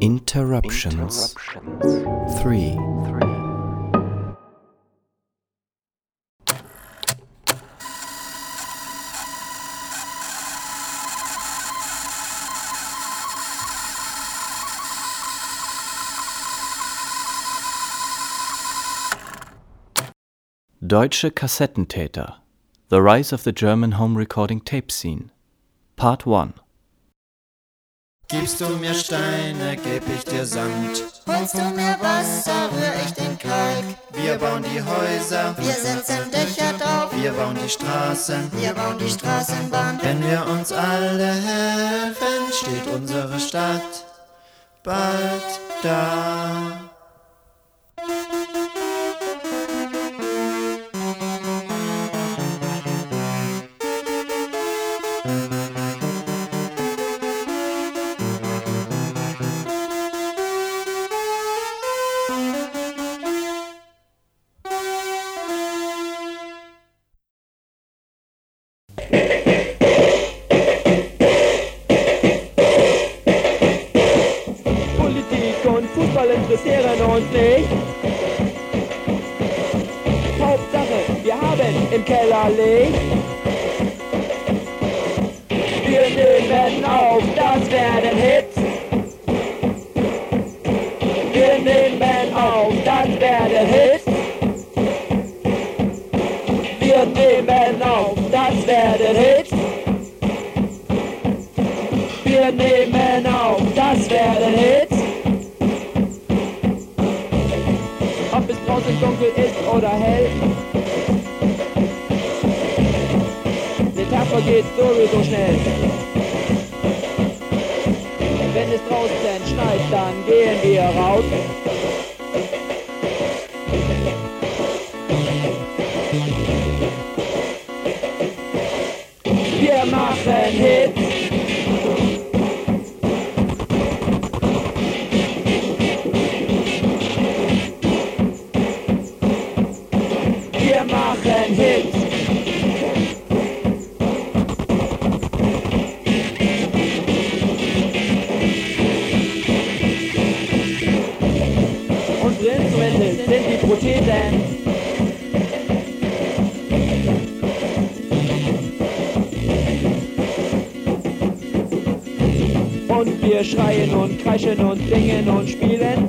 Interruptions. 3. Deutsche Kassettentäter The Rise of the German Home Recording Tape Scene Part 1 Gibst du mir Steine, geb ich dir Sand. Holst du mir Wasser, rühr ich den Kalk. Wir bauen die Häuser, Wir setzen Dächer drauf, wir bauen die Straßen. wir bauen die Straßenbahn. Wenn wir uns alle helfen, steht unsere Stadt bald da. Hell. Der Tag vergeht sowieso schnell. Wenn es draußen schneit, dann gehen wir raus. Wir machen Hits. Kreischen und singen und spielen.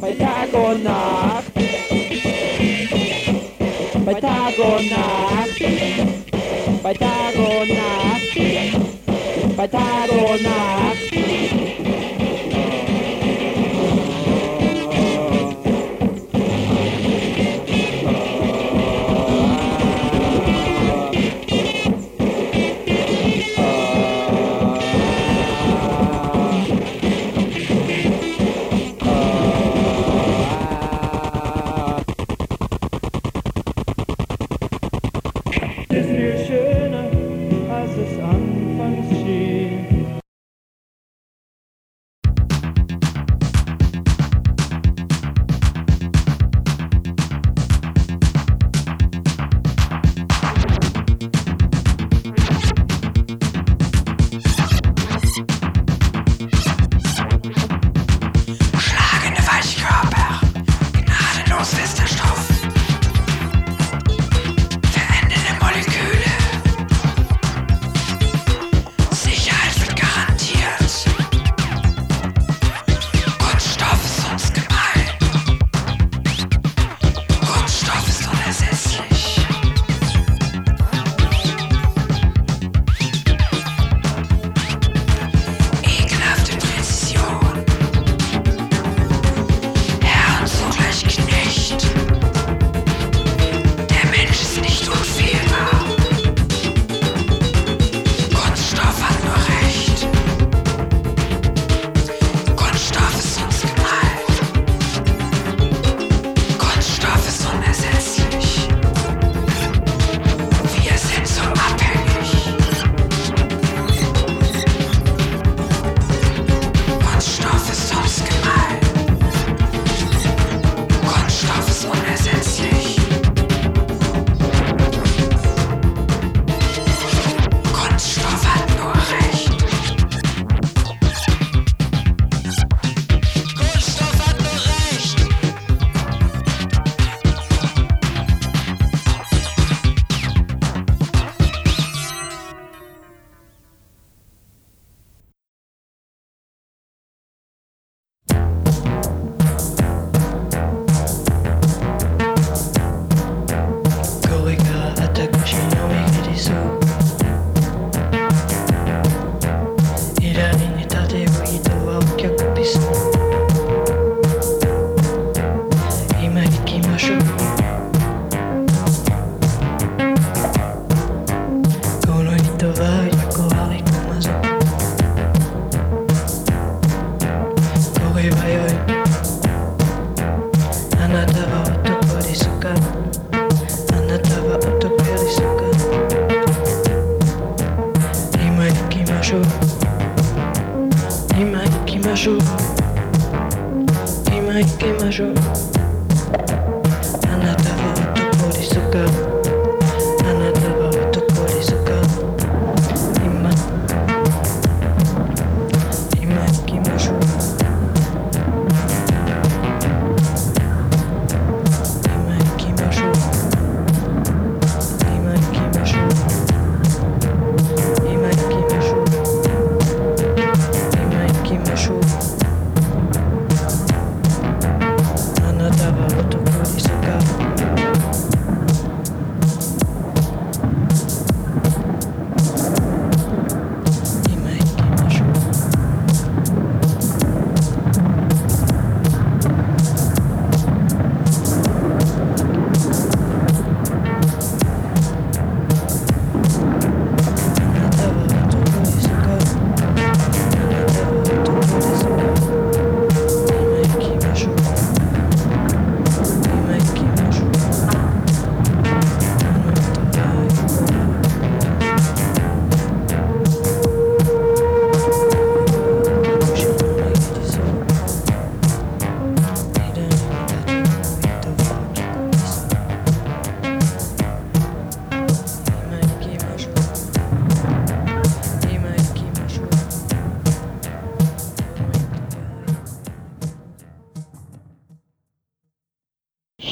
Bei Tag und Nacht. Bei Tag und Nacht. Bei Tag und Nacht. Bei Tag und Nacht.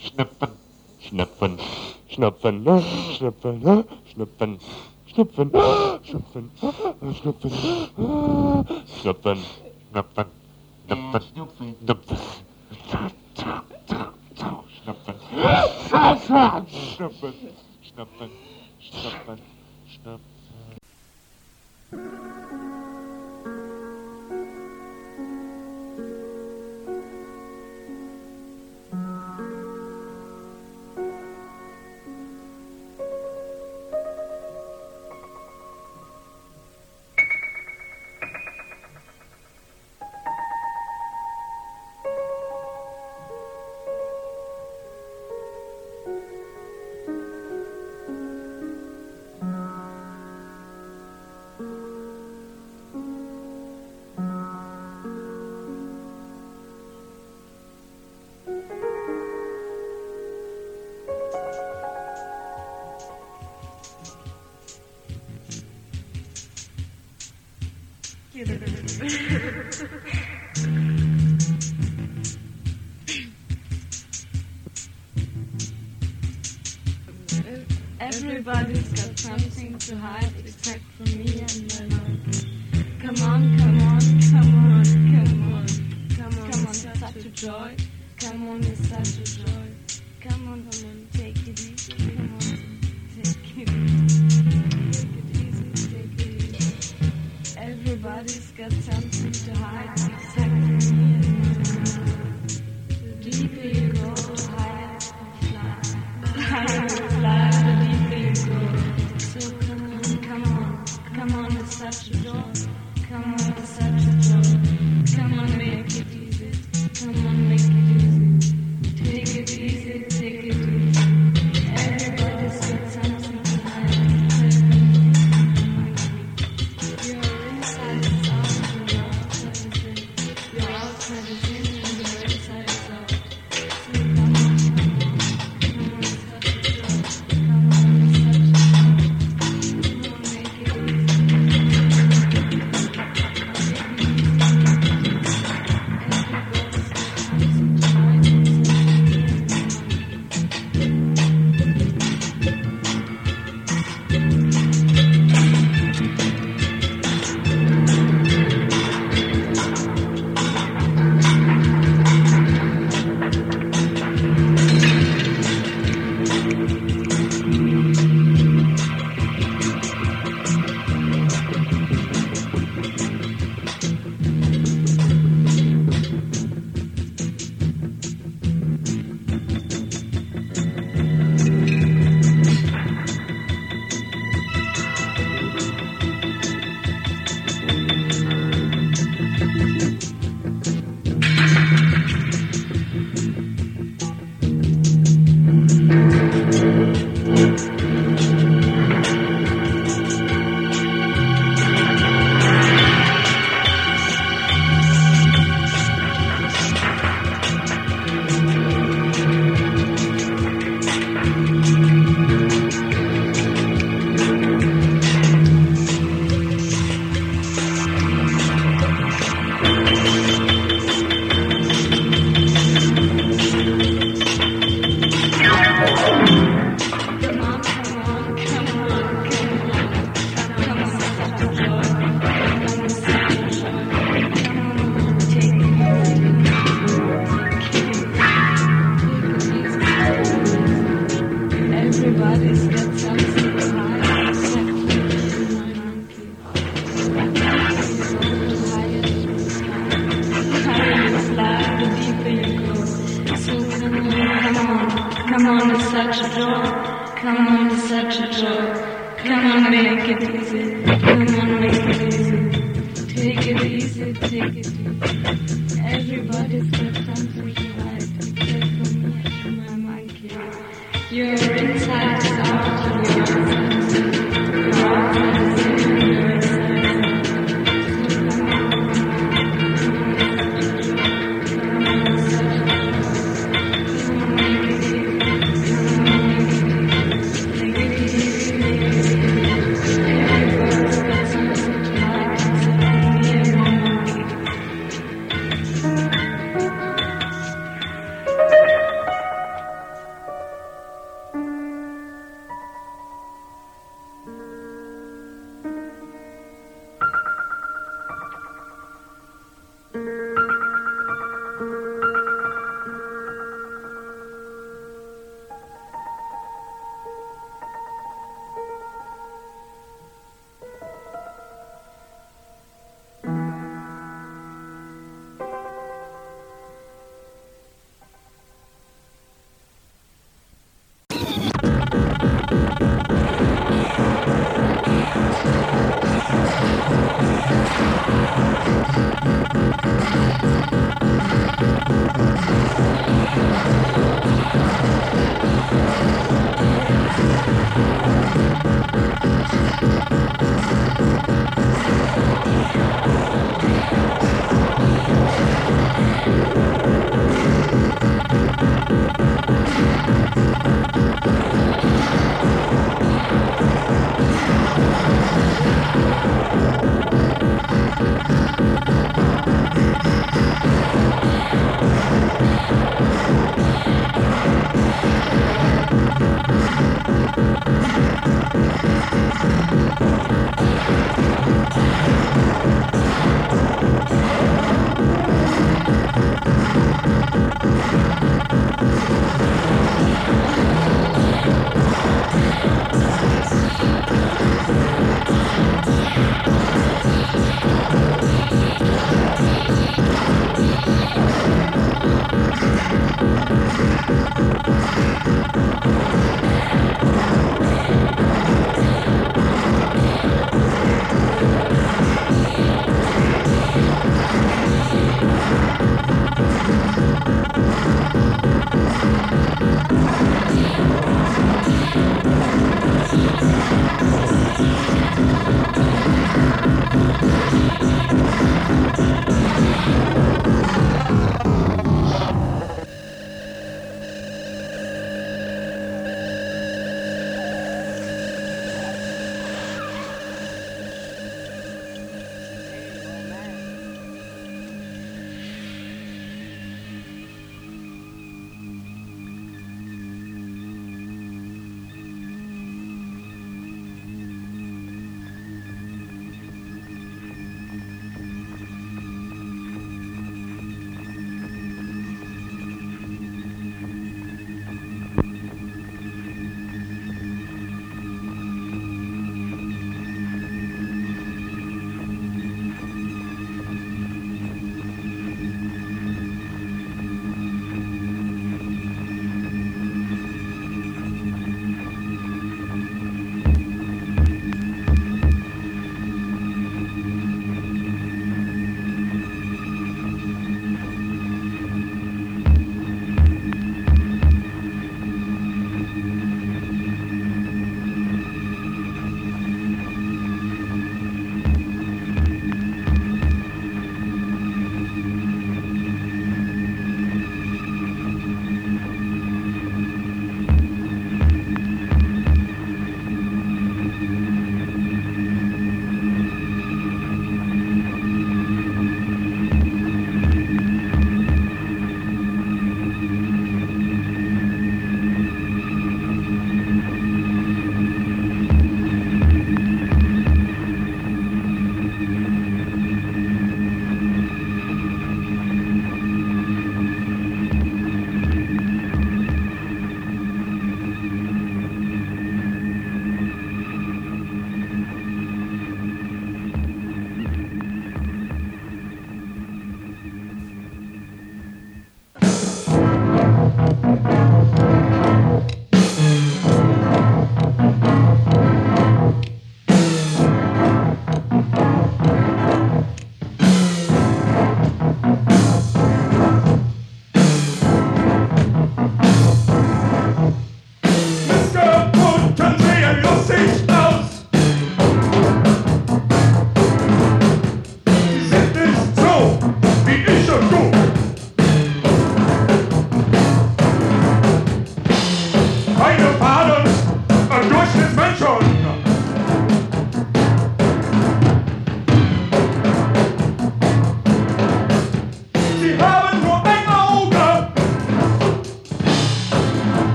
Schnüpfen, Schnüpfen, Schnüpfen, Schnüpfen, Schnüpfen, Schnüpfen, Schnüpfen, Schnüpfen, Schnüpfen, Schnüpfen, Schnüpfen, Schnüpfen, Schnüpfen, Schnüpfen, Schnüpfen, Schnüpfen, Schnüpfen, Schnüpfen. Everybody's got something to hide except for me and my mom. Come on, come on, come on, come on. Come on, come on, such a joy. Come on, it's such a joy. Come on, come on.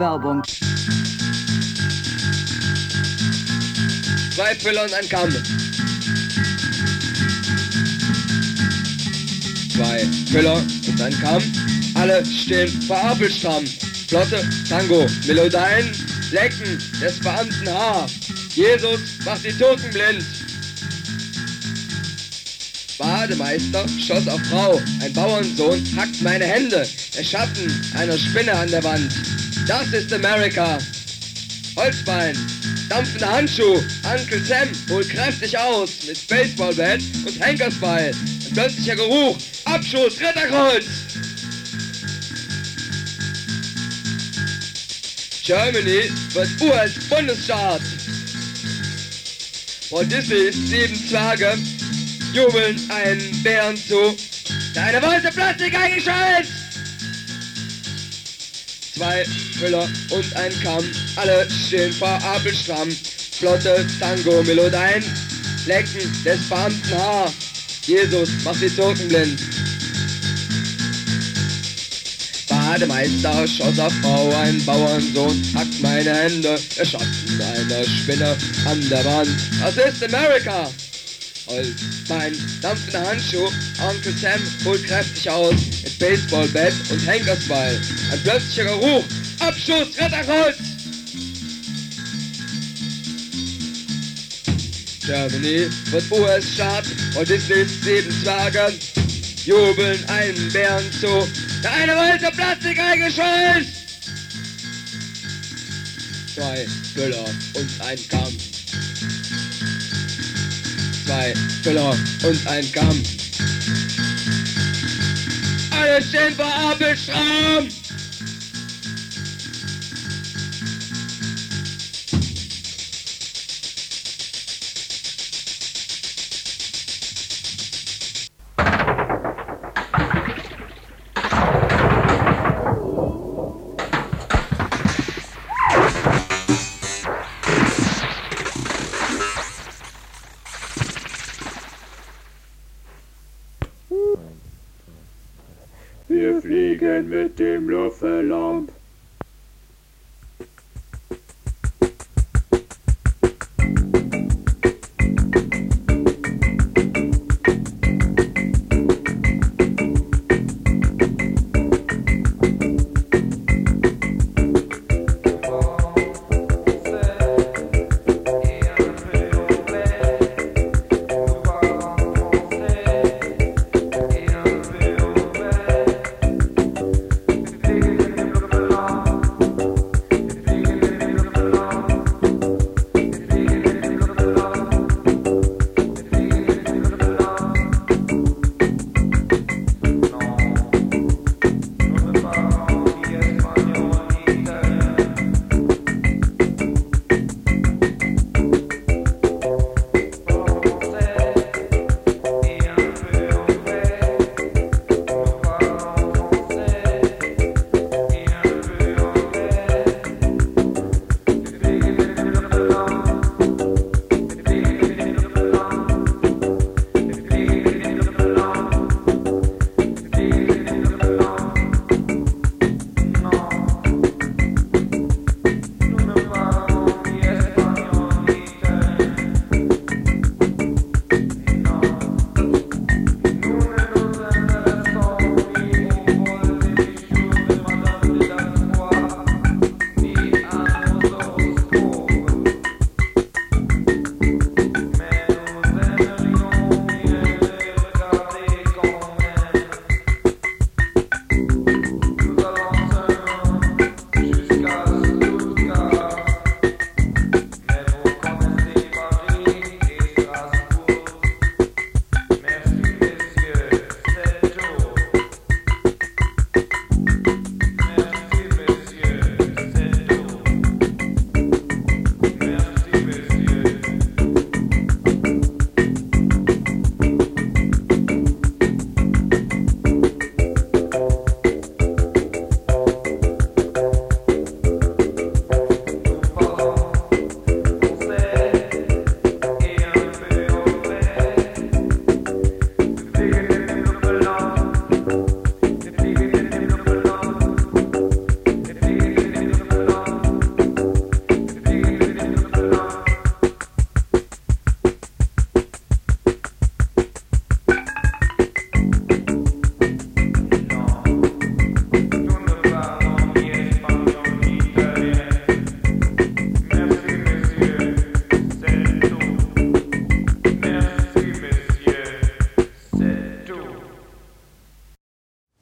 Die Funkwerbung. Zwei Füller und ein Kamm. Zwei Füller und ein Kamm. Alle stehen verapelstramm. Flotte, Tango, Melodien, Lecken des Beamten Haar. Jesus macht die Toten blind. Bademeister schoss auf Frau. Ein Bauernsohn hackt meine Hände. Der Schatten einer Spinne an der Wand. Das ist Amerika. Holzbein, dampfender Handschuh, Uncle Sam holt kräftig aus mit Baseballbat und Henkersball. Ein plötzlicher Geruch, Abschuss, Ritterkreuz. Germany wird US-Bundesstaat. Disneys sieben Zwerge jubeln einen Bären zu. Deine weiße Plastik eingeschaltet! Zwei Füller und ein Kamm, alle stehen vor Apelstramm. Flotte, Tango, Melodien, Lecken des Beamten Haar. Jesus macht die Toten blind. Bademeister schoss auf Frau, ein Bauernsohn hackt meine Hände, der Schatten einer Spinne an der Wand. Das ist Amerika! Holzbein, dampfender Handschuh, Onkel Sam holt kräftig aus, mit Baseballbat und Henkersball. Ein plötzlicher Geruch, Abschuss, Ritterkreuz! Germany wird US-Staat und Disneys sieben Zwerge jubeln einen Bären zu. Der eine wollte Plastik eingescheucht! Zwei Füller und ein Kamm. Zwei Füller und ein Kamm. Alle stehen vor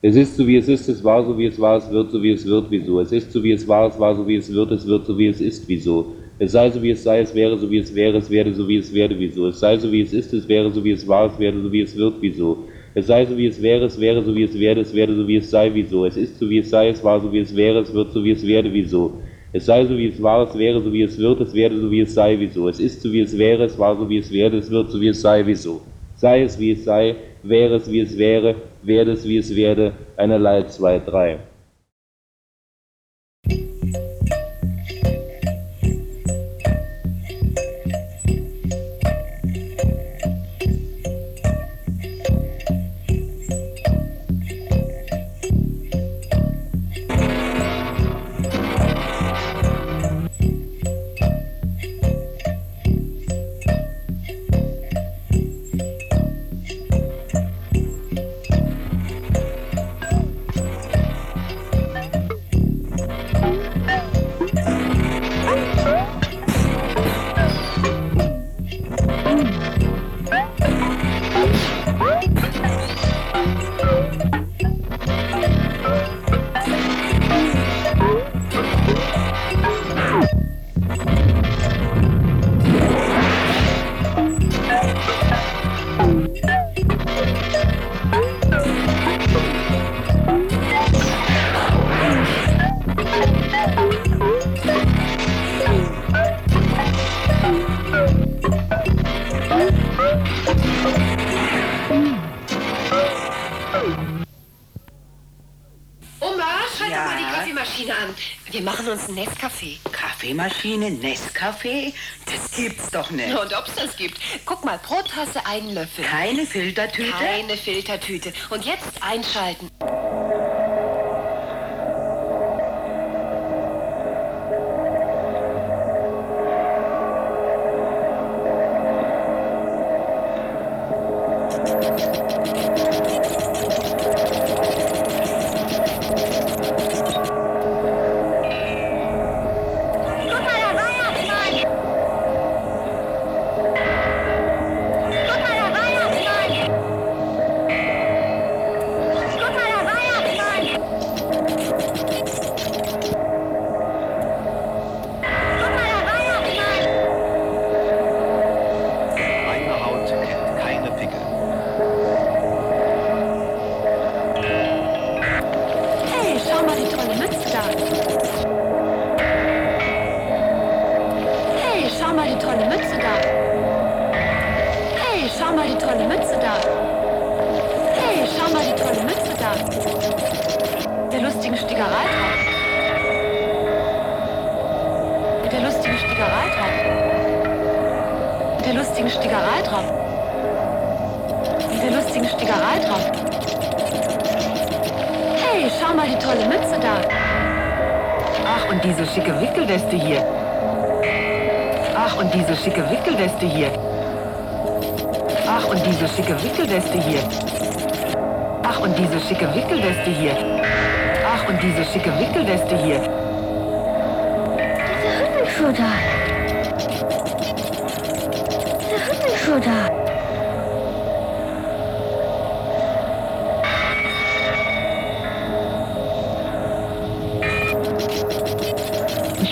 Es ist so wie es ist, es war so wie es war, es wird so wie es wird, wieso? Es ist so wie es war, es war so wie es wird, es wird so wie es ist, wieso? Es sei so wie es sei, es wäre so wie es wäre, es werde so wie es werde, wieso? Es sei so wie es ist, es wäre so wie es war, es werde so wie es wird, wieso? Es sei so wie es wäre, es wäre so wie es werde, es werde so wie es sei, wieso? Es ist so wie es sei, es war so wie es wäre, es wird so wie es werde, wieso? Es sei so wie es war, es wäre so wie es wird, es werde so wie es sei, wieso? Es ist so wie es wäre, es war so wie es werde, es wird so wie es sei, wieso? Sei es wie es sei, wäre es wie es wäre, werde es wie es werde, einerlei, zwei, drei. Kaffeemaschine, Nescafé? Das gibt's doch nicht. Und ob's das gibt. Guck mal, pro Tasse einen Löffel. Keine Filtertüte? Keine Filtertüte. Und jetzt einschalten.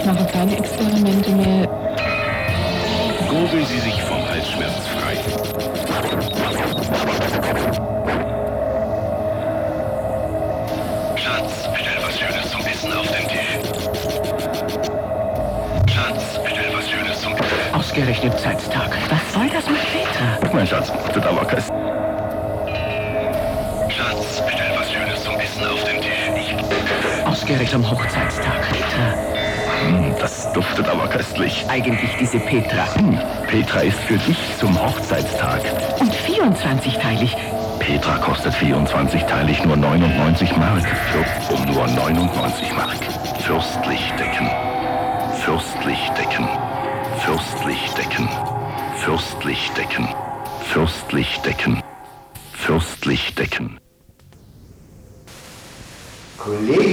Mache keine Experimente mehr. Gurgeln Sie sich vom Halsschmerz frei. Schatz, bestell was Schönes zum Essen auf den Tisch. Schatz, bestell was Schönes zum Essen. Ausgerechnet Zeitstag. Was soll das mit Petra? Mein Schatz, das Dauerkast. Schatz, bestell was Schönes zum Essen auf den Tisch. Ich... Ausgerechnet am Hochzeitstag. Petra. Hm, Das duftet aber köstlich. Eigentlich diese Petra. Hm, Petra ist für dich zum Hochzeitstag. Und 24-teilig. Petra kostet 24-teilig nur 99 Mark. Für, um nur 99 Mark. Fürstlich decken. Fürstlich decken. Fürstlich decken. Fürstlich decken. Fürstlich decken. Fürstlich decken. Kollegin,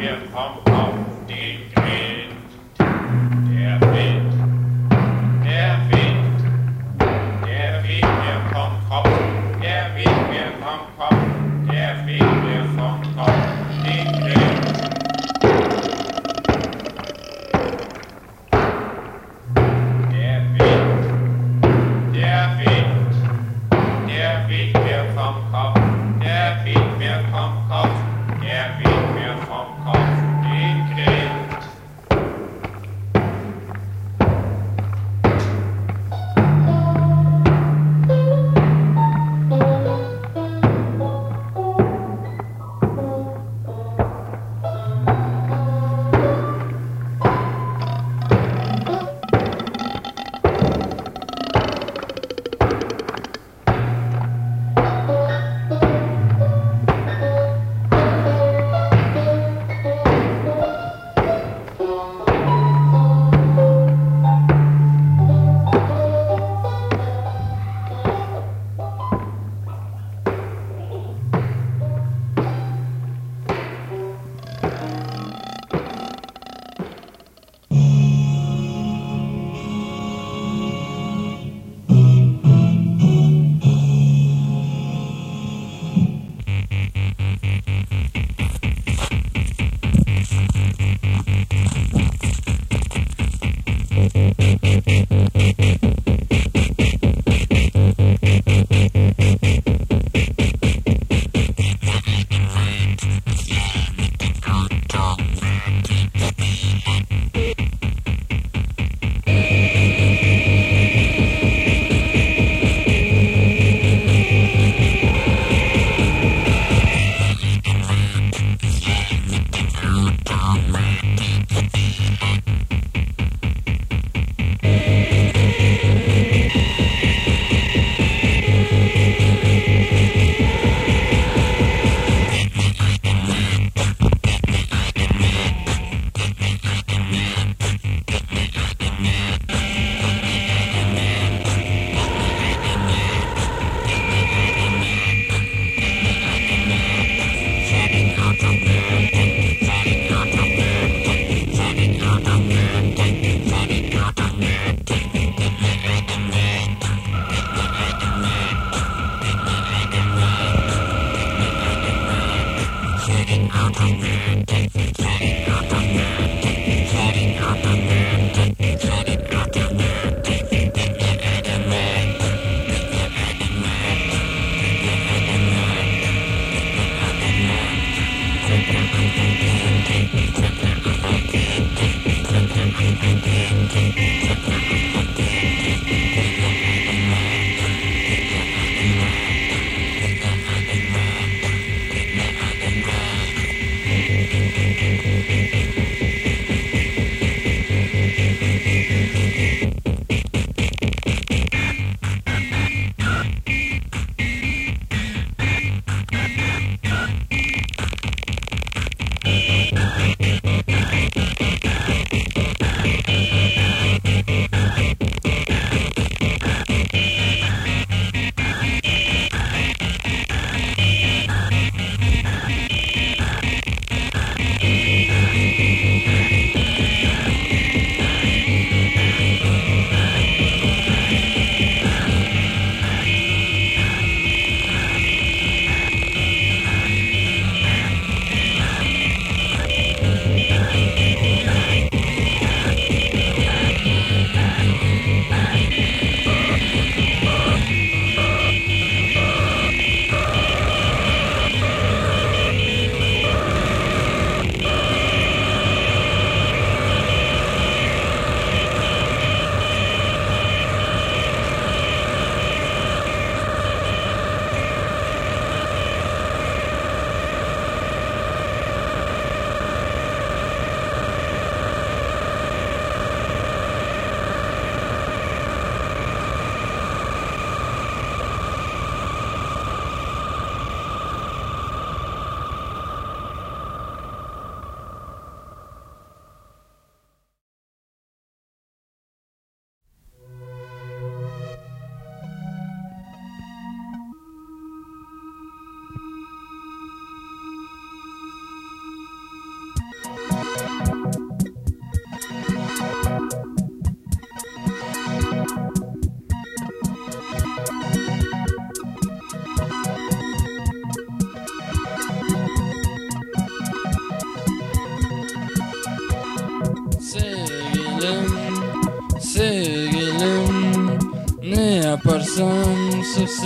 wir kommen auf den Wind. Der Wind, der Wind, der Wind, wir kommen auf den Wind.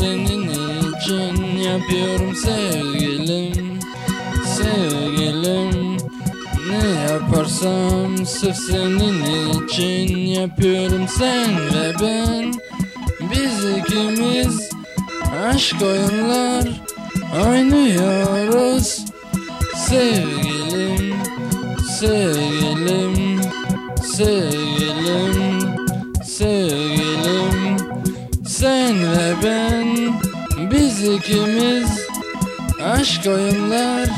Senin için yapıyorum sevgilim Sevgilim. Ne yaparsam sırf senin için yapıyorum sen ve ben. Biz ikimiz aşk oyunlar oynuyoruz. Sevgilim, sevgilim, sevgilim, ikimiz. Aşk oyunlar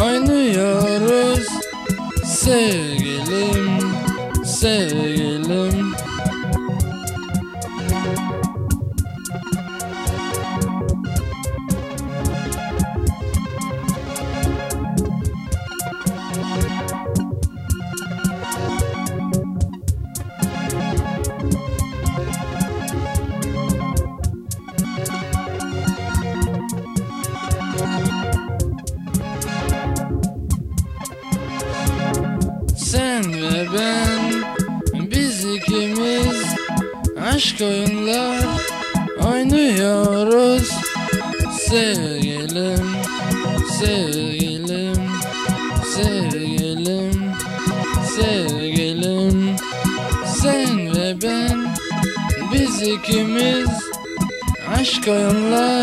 oynuyoruz. Sevgilim, sevgilim que hoy online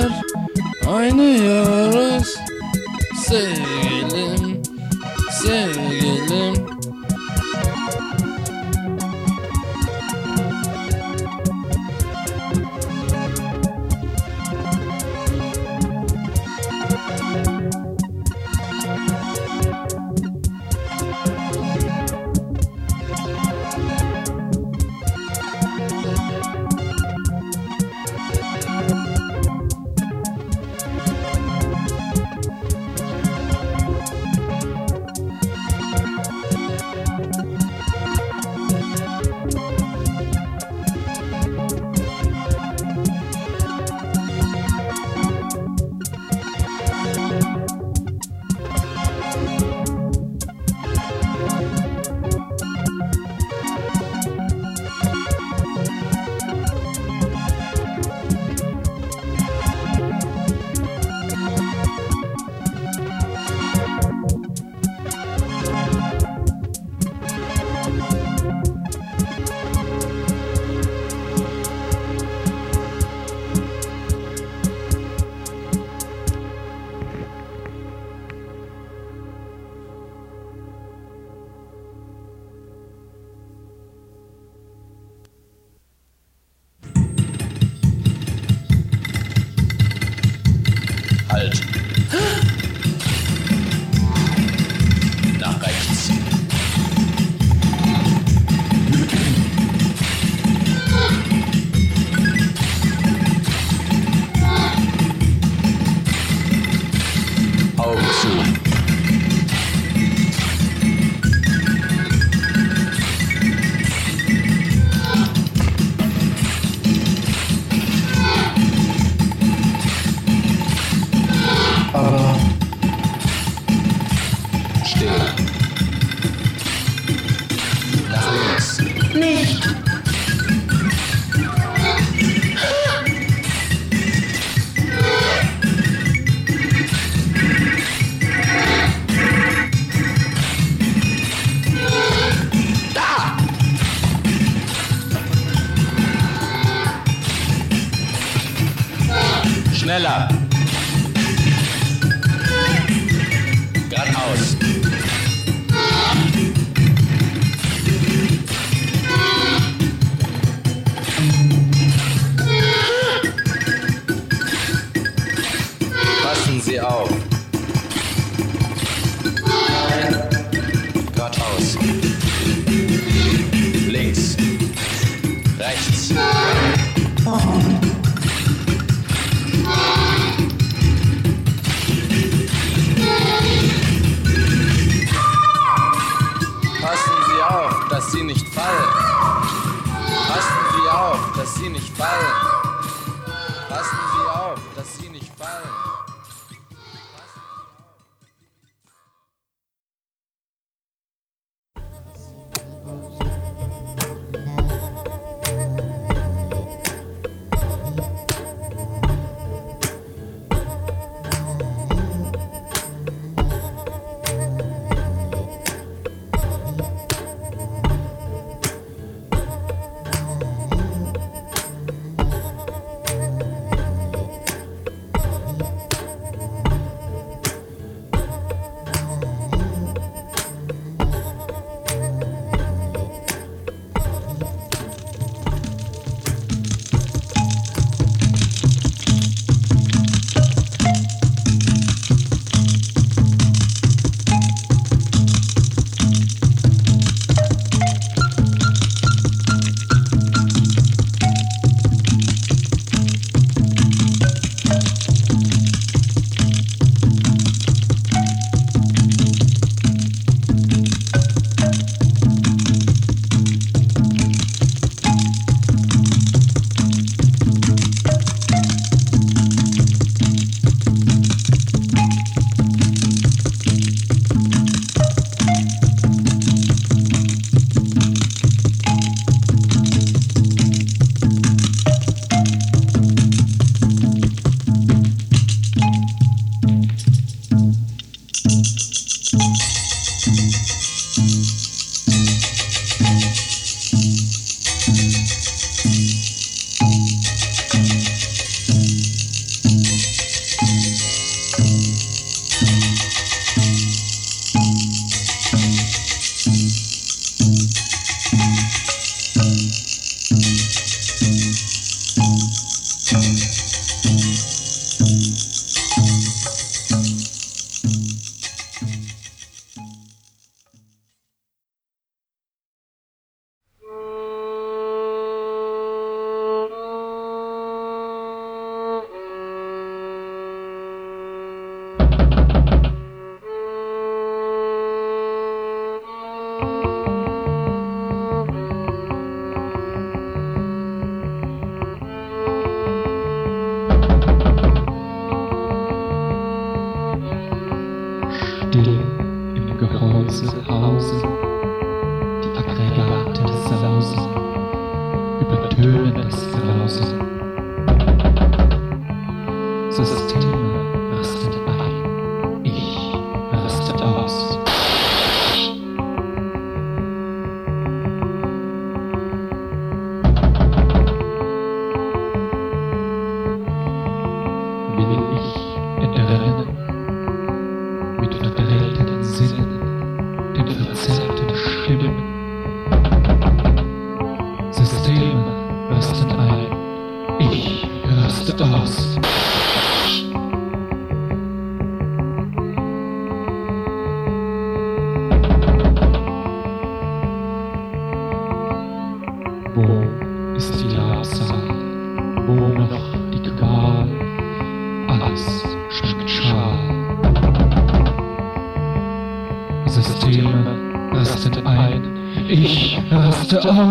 Schneller. Geradeaus. Valeu!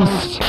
Muslim